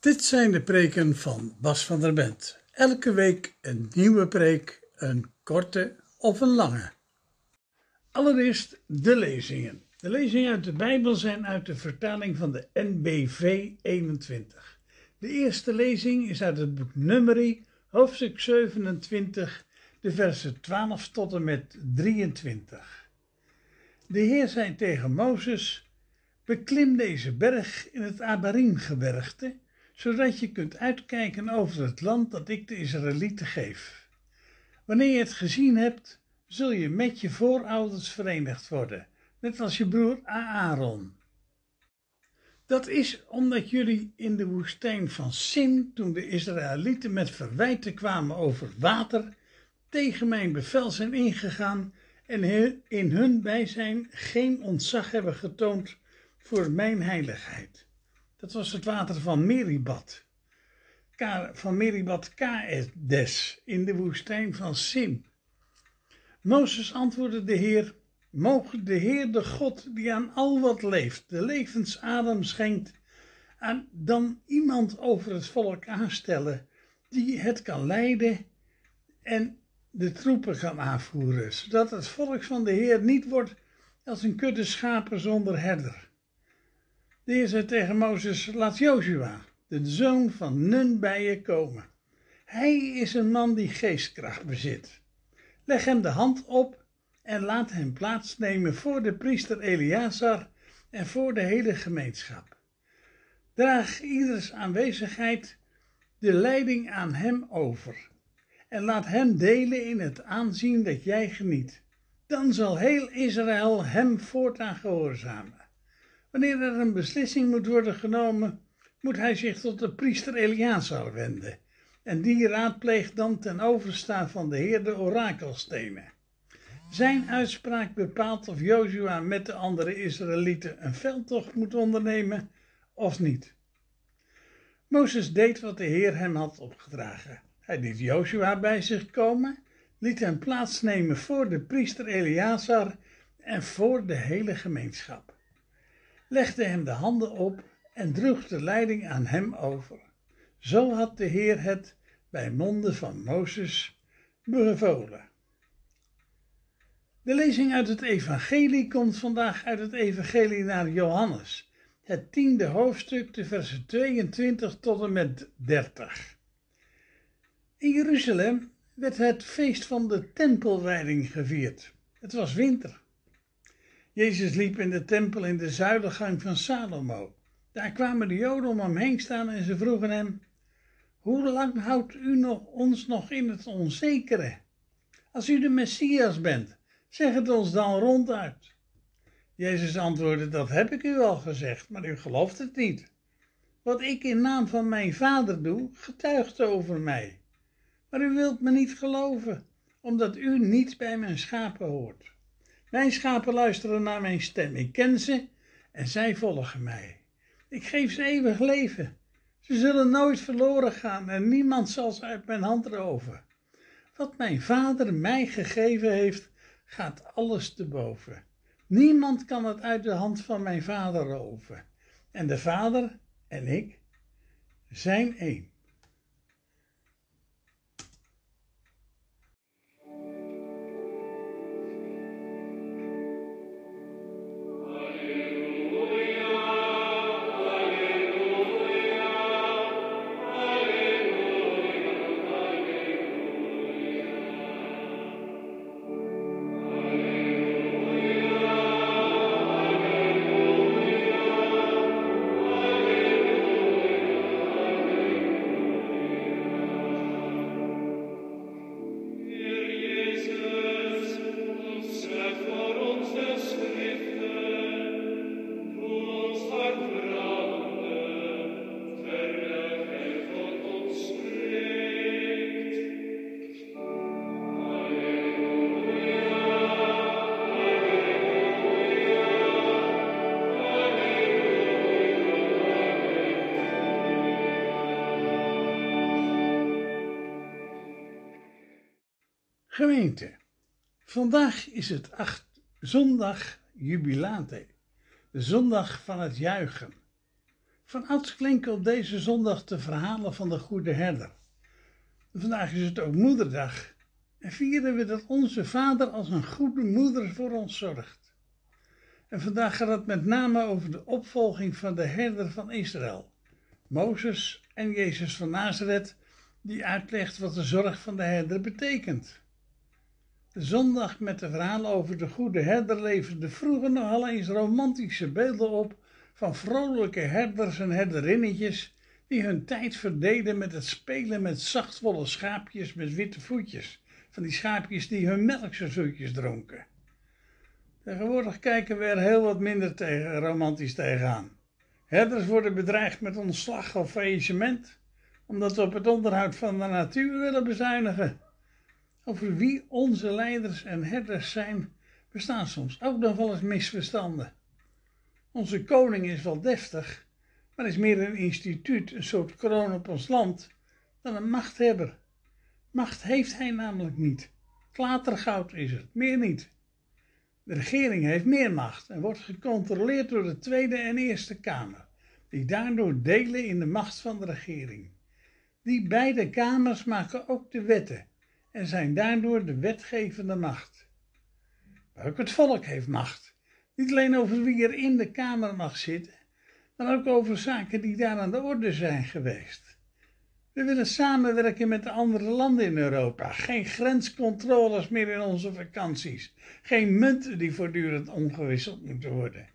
Dit zijn de preken van Bas van der Bent. Elke week een nieuwe preek, een korte of een lange. Allereerst de lezingen. De lezingen uit de Bijbel zijn uit de vertaling van de NBV 21. De eerste lezing is uit het boek Numeri, hoofdstuk 27, de versen 12 tot en met 23. De Heer zei tegen Mozes: Beklim deze berg in het Abarim-gebergte zodat je kunt uitkijken over het land dat ik de Israëlieten geef. Wanneer je het gezien hebt, zul je met je voorouders verenigd worden, net als je broer Aaron. Dat is omdat jullie in de woestijn van Sin, toen de Israëlieten met verwijten kwamen over water, tegen mijn bevel zijn ingegaan en in hun bijzijn geen ontzag hebben getoond voor mijn heiligheid. Dat was het water van Meribad. Van Meribad Kaedes in de woestijn van Sim. Mozes antwoordde de Heer, mogen de Heer de God die aan al wat leeft, de levensadem schenkt, aan dan iemand over het volk aanstellen die het kan leiden en de troepen kan aanvoeren, zodat het volk van de Heer niet wordt als een kudde schapen zonder herder. De zei tegen Mozes, laat Joshua, de zoon van Nun, bij je komen. Hij is een man die geestkracht bezit. Leg hem de hand op en laat hem plaatsnemen voor de priester Eleazar en voor de hele gemeenschap. Draag ieders aanwezigheid de leiding aan hem over en laat hem delen in het aanzien dat jij geniet. Dan zal heel Israël hem voortaan gehoorzamen. Wanneer er een beslissing moet worden genomen, moet hij zich tot de priester Eleazar wenden. En die raadpleegt dan ten overstaan van de Heer de orakelstenen. Zijn uitspraak bepaalt of Jozua met de andere Israëlieten een veldtocht moet ondernemen of niet. Mozes deed wat de Heer hem had opgedragen. Hij liet Jozua bij zich komen, liet hem plaatsnemen voor de priester Eleazar en voor de hele gemeenschap legde hem de handen op en droeg de leiding aan hem over. Zo had de Heer het bij monden van Mozes bevolen. De lezing uit het Evangelie komt vandaag uit het Evangelie naar Johannes, het tiende hoofdstuk, de versen 22 tot en met 30. In Jeruzalem werd het feest van de tempelwijding gevierd. Het was winter. Jezus liep in de tempel in de zuilengang van Salomo. Daar kwamen de Joden om hem heen staan en ze vroegen hem: Hoe lang houdt u nog, ons nog in het onzekere? Als u de Messias bent, zeg het ons dan ronduit. Jezus antwoordde: Dat heb ik u al gezegd, maar u gelooft het niet. Wat ik in naam van mijn vader doe, getuigt over mij. Maar u wilt me niet geloven, omdat u niet bij mijn schapen hoort. Mijn schapen luisteren naar mijn stem. Ik ken ze en zij volgen mij. Ik geef ze eeuwig leven. Ze zullen nooit verloren gaan en niemand zal ze uit mijn hand roven. Wat mijn vader mij gegeven heeft, gaat alles te boven. Niemand kan het uit de hand van mijn vader roven. En de vader en ik zijn één. Vandaag is het acht, zondag jubilate, de zondag van het juichen. Van ouds klinken op deze zondag de verhalen van de goede herder. Vandaag is het ook moederdag en vieren we dat onze vader als een goede moeder voor ons zorgt. En vandaag gaat het met name over de opvolging van de herder van Israël, Mozes en Jezus van Nazareth, die uitlegt wat de zorg van de herder betekent. Zondag met de verhalen over de goede herder leverde vroeger nogal eens romantische beelden op van vrolijke herders en herderinnetjes die hun tijd verdeden met het spelen met zachtwolle schaapjes met witte voetjes. Van die schaapjes die hun melkserzoetjes dronken. Tegenwoordig kijken we er heel wat minder tegen, romantisch tegenaan. Herders worden bedreigd met ontslag of faillissement, omdat we op het onderhoud van de natuur willen bezuinigen. Over wie onze leiders en herders zijn, bestaan soms ook nog wel eens misverstanden. Onze koning is wel deftig, maar is meer een instituut, een soort kroon op ons land, dan een machthebber. Macht heeft hij namelijk niet. Klatergoud is het, meer niet. De regering heeft meer macht en wordt gecontroleerd door de Tweede en Eerste Kamer, die daardoor delen in de macht van de regering. Die beide kamers maken ook de wetten en zijn daardoor de wetgevende macht. ook het volk heeft macht. Niet alleen over wie er in de kamer mag zitten, maar ook over zaken die daar aan de orde zijn geweest. We willen samenwerken met de andere landen in Europa. Geen grenscontroles meer in onze vakanties. Geen munten die voortdurend omgewisseld moeten worden.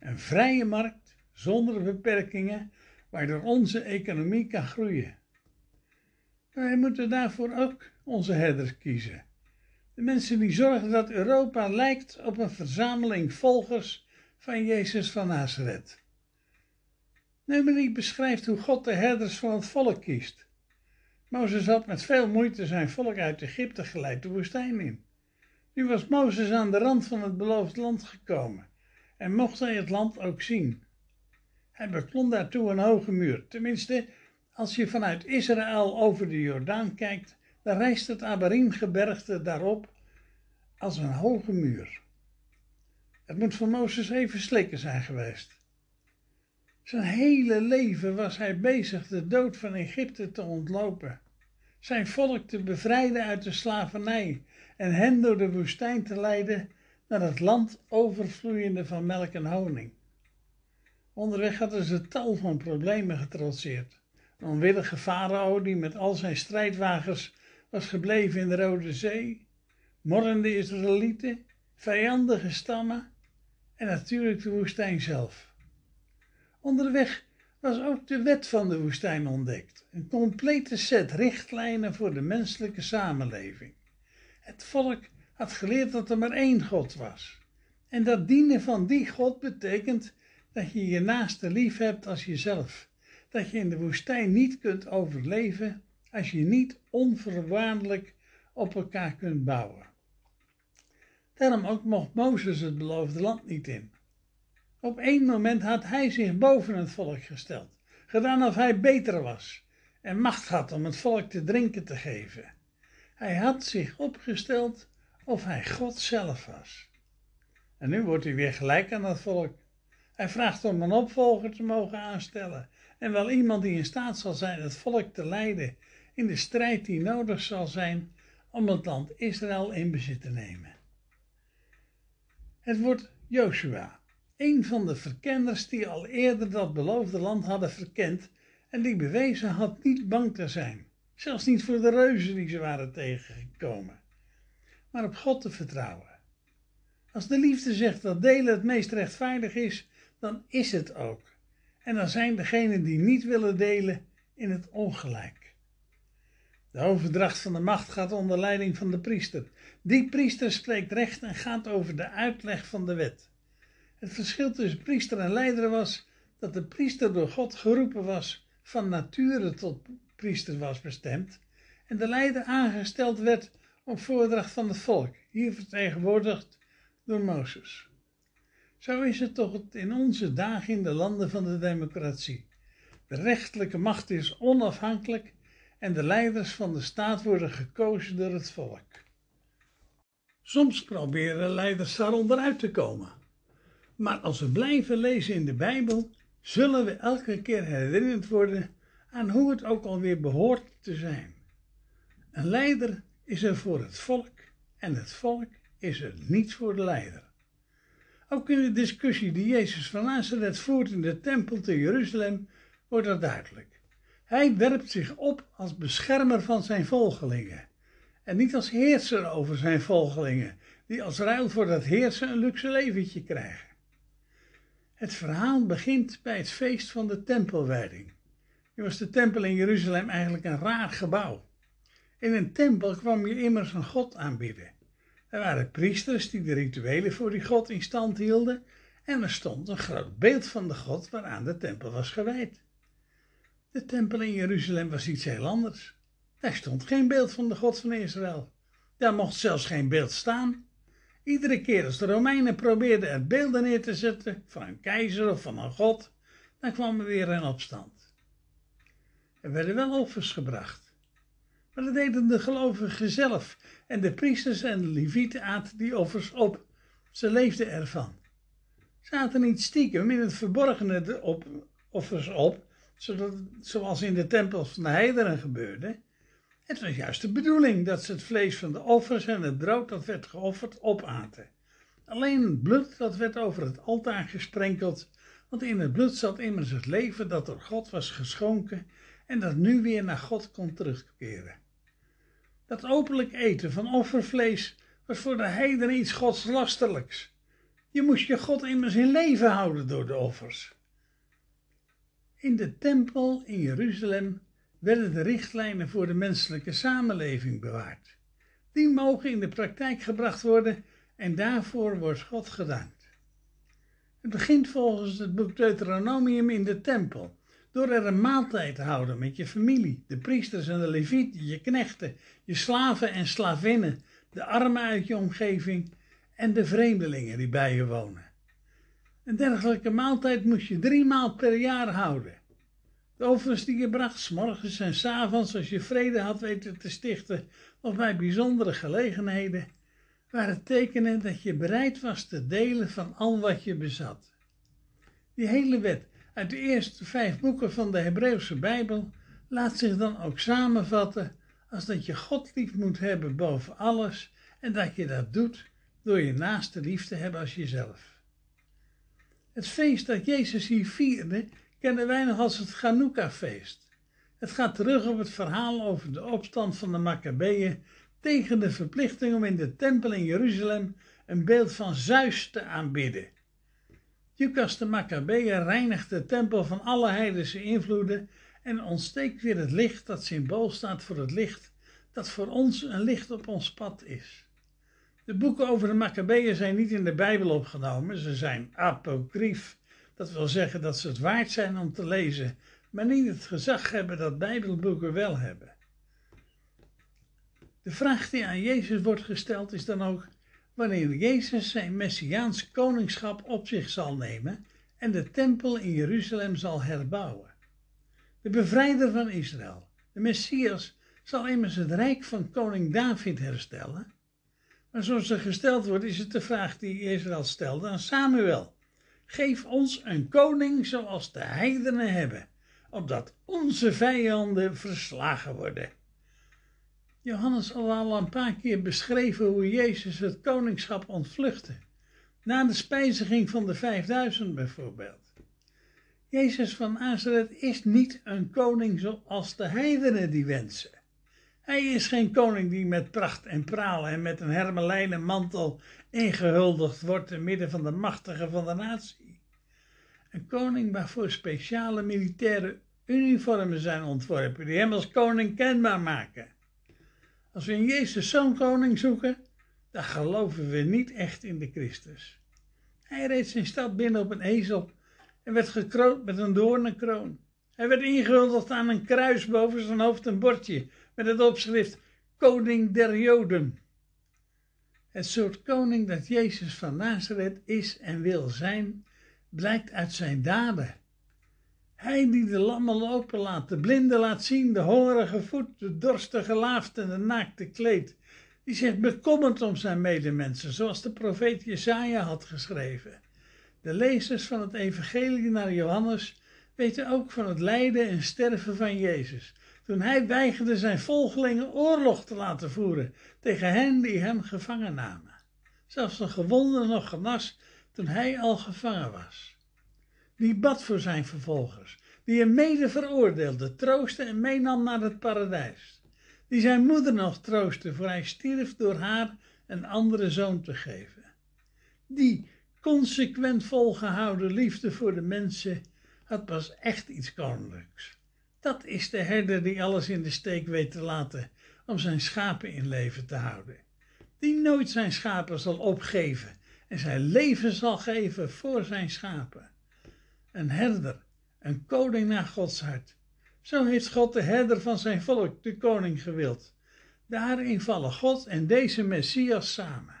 Een vrije markt zonder beperkingen, waardoor onze economie kan groeien. Wij moeten daarvoor ook onze herders kiezen. De mensen die zorgen dat Europa lijkt op een verzameling volgers van Jezus van Nazareth. Numeri beschrijft hoe God de herders van het volk kiest. Mozes had met veel moeite zijn volk uit Egypte geleid de woestijn in. Nu was Mozes aan de rand van het beloofd land gekomen en mocht hij het land ook zien. Hij beklom daartoe een hoge muur. Tenminste, als je vanuit Israël over de Jordaan kijkt, dan rijst het Abarim-gebergte daarop als een hoge muur. Het moet voor Mozes even slikken zijn geweest. Zijn hele leven was hij bezig de dood van Egypte te ontlopen, zijn volk te bevrijden uit de slavernij en hen door de woestijn te leiden naar het land overvloeiende van melk en honing. Onderweg hadden ze tal van problemen getrotseerd. Een onwillige farao die met al zijn strijdwagens was gebleven in de Rode Zee, morrende Israëlieten, vijandige stammen en natuurlijk de woestijn zelf. Onderweg was ook de wet van de woestijn ontdekt, een complete set richtlijnen voor de menselijke samenleving. Het volk had geleerd dat er maar één God was. En dat dienen van die God betekent dat je je naaste lief hebt als jezelf. Dat je in de woestijn niet kunt overleven als je niet onverwaardelijk op elkaar kunt bouwen. Daarom ook mocht Mozes het beloofde land niet in. Op één moment had hij zich boven het volk gesteld, gedaan of hij beter was en macht had om het volk te drinken te geven. Hij had zich opgesteld of hij God zelf was. En nu wordt hij weer gelijk aan het volk. Hij vraagt om een opvolger te mogen aanstellen en wel iemand die in staat zal zijn het volk te leiden in de strijd die nodig zal zijn om het land Israël in bezit te nemen. Het wordt Joshua, een van de verkenners die al eerder dat beloofde land hadden verkend en die bewezen had niet bang te zijn, zelfs niet voor de reuzen die ze waren tegengekomen, maar op God te vertrouwen. Als de liefde zegt dat delen het meest rechtvaardig is, dan is het ook. En dan zijn degenen die niet willen delen in het ongelijk. De overdracht van de macht gaat onder leiding van de priester. Die priester spreekt recht en gaat over de uitleg van de wet. Het verschil tussen priester en leider was dat de priester door God geroepen was, van nature tot priester was bestemd, en de leider aangesteld werd op voordracht van het volk, hier vertegenwoordigd door Mozes. Zo is het toch in onze dagen in de landen van de democratie. De rechterlijke macht is onafhankelijk en de leiders van de staat worden gekozen door het volk. Soms proberen leiders daar onderuit te komen. Maar als we blijven lezen in de Bijbel, zullen we elke keer herinnerd worden aan hoe het ook alweer behoort te zijn. Een leider is er voor het volk en het volk is er niet voor de leider. Ook in de discussie die Jezus van Nazareth voert in de tempel te Jeruzalem wordt dat duidelijk. Hij werpt zich op als beschermer van zijn volgelingen en niet als heerser over zijn volgelingen, die als ruil voor dat heersen een luxe leventje krijgen. Het verhaal begint bij het feest van de tempelwijding. Nu was de tempel in Jeruzalem eigenlijk een raar gebouw. In een tempel kwam je immers een God aanbieden. Er waren priesters die de rituelen voor die God in stand hielden en er stond een groot beeld van de God waaraan de tempel was gewijd. De tempel in Jeruzalem was iets heel anders. Daar stond geen beeld van de God van Israël. Daar mocht zelfs geen beeld staan. Iedere keer als de Romeinen probeerden er beelden neer te zetten van een keizer of van een god, dan kwam er weer een opstand. Er werden wel offers gebracht. Maar dat deden de gelovigen zelf en de priesters en de levieten aten die offers op. Ze leefden ervan. Ze aten niet stiekem in het verborgene de op, offers op, zodat, zoals in de tempels van de heidenen gebeurde. Het was juist de bedoeling dat ze het vlees van de offers en het brood dat werd geofferd opaten. Alleen het bloed dat werd over het altaar gesprenkeld, want in het bloed zat immers het leven dat door God was geschonken en dat nu weer naar God kon terugkeren. Dat openlijk eten van offervlees was voor de heidenen iets godslasterlijks. Je moest je God immers in leven houden door de offers. In de tempel in Jeruzalem werden de richtlijnen voor de menselijke samenleving bewaard. Die mogen in de praktijk gebracht worden en daarvoor wordt God gedankt. Het begint volgens het boek Deuteronomium in de tempel, door er een maaltijd te houden met je familie, de priesters en de levieten, je knechten, je slaven en slavinnen, de armen uit je omgeving en de vreemdelingen die bij je wonen. Een dergelijke maaltijd moest je drie maal per jaar houden. De offers die je bracht, s morgens en s avonds, als je vrede had weten te stichten of bij bijzondere gelegenheden, waren tekenen dat je bereid was te delen van al wat je bezat. Die hele wet uit de eerste vijf boeken van de Hebreeuwse Bijbel laat zich dan ook samenvatten als dat je God lief moet hebben boven alles en dat je dat doet door je naaste lief te hebben als jezelf. Het feest dat Jezus hier vierde kennen wij nog als het Chanukka-feest. Het gaat terug op het verhaal over de opstand van de Maccabeeën tegen de verplichting om in de tempel in Jeruzalem een beeld van Zeus te aanbidden. Jukas de Maccabeeën reinigt de tempel van alle heidense invloeden en ontsteekt weer het licht dat symbool staat voor het licht dat voor ons een licht op ons pad is. De boeken over de Maccabeeën zijn niet in de Bijbel opgenomen, ze zijn apocryf dat wil zeggen dat ze het waard zijn om te lezen, maar niet het gezag hebben dat Bijbelboeken wel hebben. De vraag die aan Jezus wordt gesteld is dan ook wanneer Jezus zijn messiaans koningschap op zich zal nemen en de tempel in Jeruzalem zal herbouwen. De bevrijder van Israël, de Messias, zal immers het rijk van koning David herstellen. Maar zoals er gesteld wordt, is het de vraag die Israël stelde aan Samuel. Geef ons een koning zoals de heidenen hebben, opdat onze vijanden verslagen worden. Johannes had al een paar keer beschreven hoe Jezus het koningschap ontvluchtte. Na de spijziging van de vijfduizend bijvoorbeeld. Jezus van Nazareth is niet een koning zoals de heidenen die wensen. Hij is geen koning die met pracht en praal en met een hermelijnen mantel ingehuldigd wordt te midden van de machtigen van de natie. Een koning waarvoor speciale militaire uniformen zijn ontworpen die hem als koning kenbaar maken. Als we in Jezus zo'n koning zoeken, dan geloven we niet echt in de Christus. Hij reed zijn stad binnen op een ezel en werd gekroond met een doornenkroon. Hij werd ingehuldigd aan een kruis boven zijn hoofd een bordje met het opschrift Koning der Joden. Het soort koning dat Jezus van Nazareth is en wil zijn, blijkt uit zijn daden. Hij die de lammen lopen laat, de blinden laat zien, de hongerige voet, de dorstige laaft en de naakte kleed. Die zich bekommert om zijn medemensen, zoals de profeet Jesaja had geschreven. De lezers van het Evangelie naar Johannes weten ook van het lijden en sterven van Jezus. Toen hij weigerde zijn volgelingen oorlog te laten voeren tegen hen die hem gevangen namen. Zelfs een gewonde nog genas toen hij al gevangen was. Die bad voor zijn vervolgers, die hem mede veroordeelde, troostte en meenam naar het paradijs. Die zijn moeder nog troostte, voor hij stierf door haar een andere zoon te geven. Die consequent volgehouden liefde voor de mensen had pas echt iets koninklijks. Dat is de herder die alles in de steek weet te laten om zijn schapen in leven te houden. Die nooit zijn schapen zal opgeven en zijn leven zal geven voor zijn schapen. Een herder, een koning naar Gods hart. Zo heeft God de herder van zijn volk, de koning, gewild. Daarin vallen God en deze Messias samen.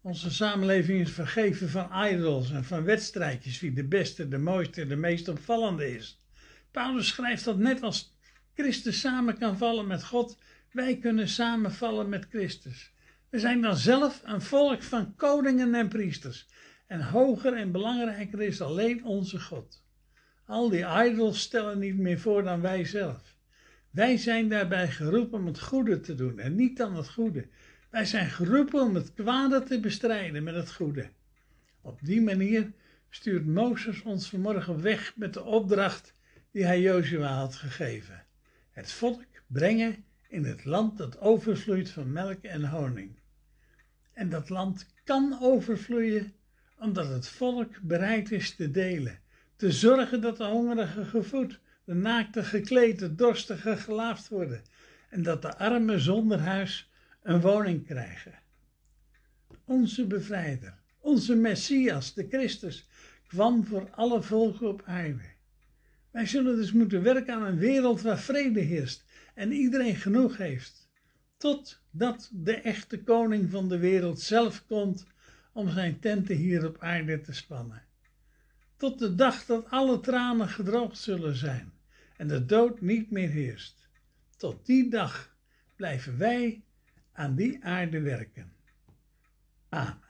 Onze samenleving is vergeven van idols en van wedstrijdjes wie de beste, de mooiste, de meest opvallende is. Paulus schrijft dat net als Christus samen kan vallen met God, wij kunnen samenvallen met Christus. We zijn dan zelf een volk van koningen en priesters. En hoger en belangrijker is alleen onze God. Al die idols stellen niet meer voor dan wij zelf. Wij zijn daarbij geroepen om het goede te doen en niet dan het goede. Wij zijn geroepen om het kwade te bestrijden met het goede. Op die manier stuurt Mozes ons vanmorgen weg met de opdracht die hij Jozua had gegeven. Het volk brengen in het land dat overvloeit van melk en honing. En dat land kan overvloeien omdat het volk bereid is te delen, te zorgen dat de hongerigen gevoed, de naakte gekleed, de dorstige gelaafd worden en dat de armen zonder huis een woning krijgen. Onze bevrijder, onze Messias, de Christus, kwam voor alle volken op aarde. Wij zullen dus moeten werken aan een wereld waar vrede heerst en iedereen genoeg heeft, totdat de echte koning van de wereld zelf komt om zijn tenten hier op aarde te spannen. Tot de dag dat alle tranen gedroogd zullen zijn en de dood niet meer heerst. Tot die dag blijven wij aan die aarde werken. Amen.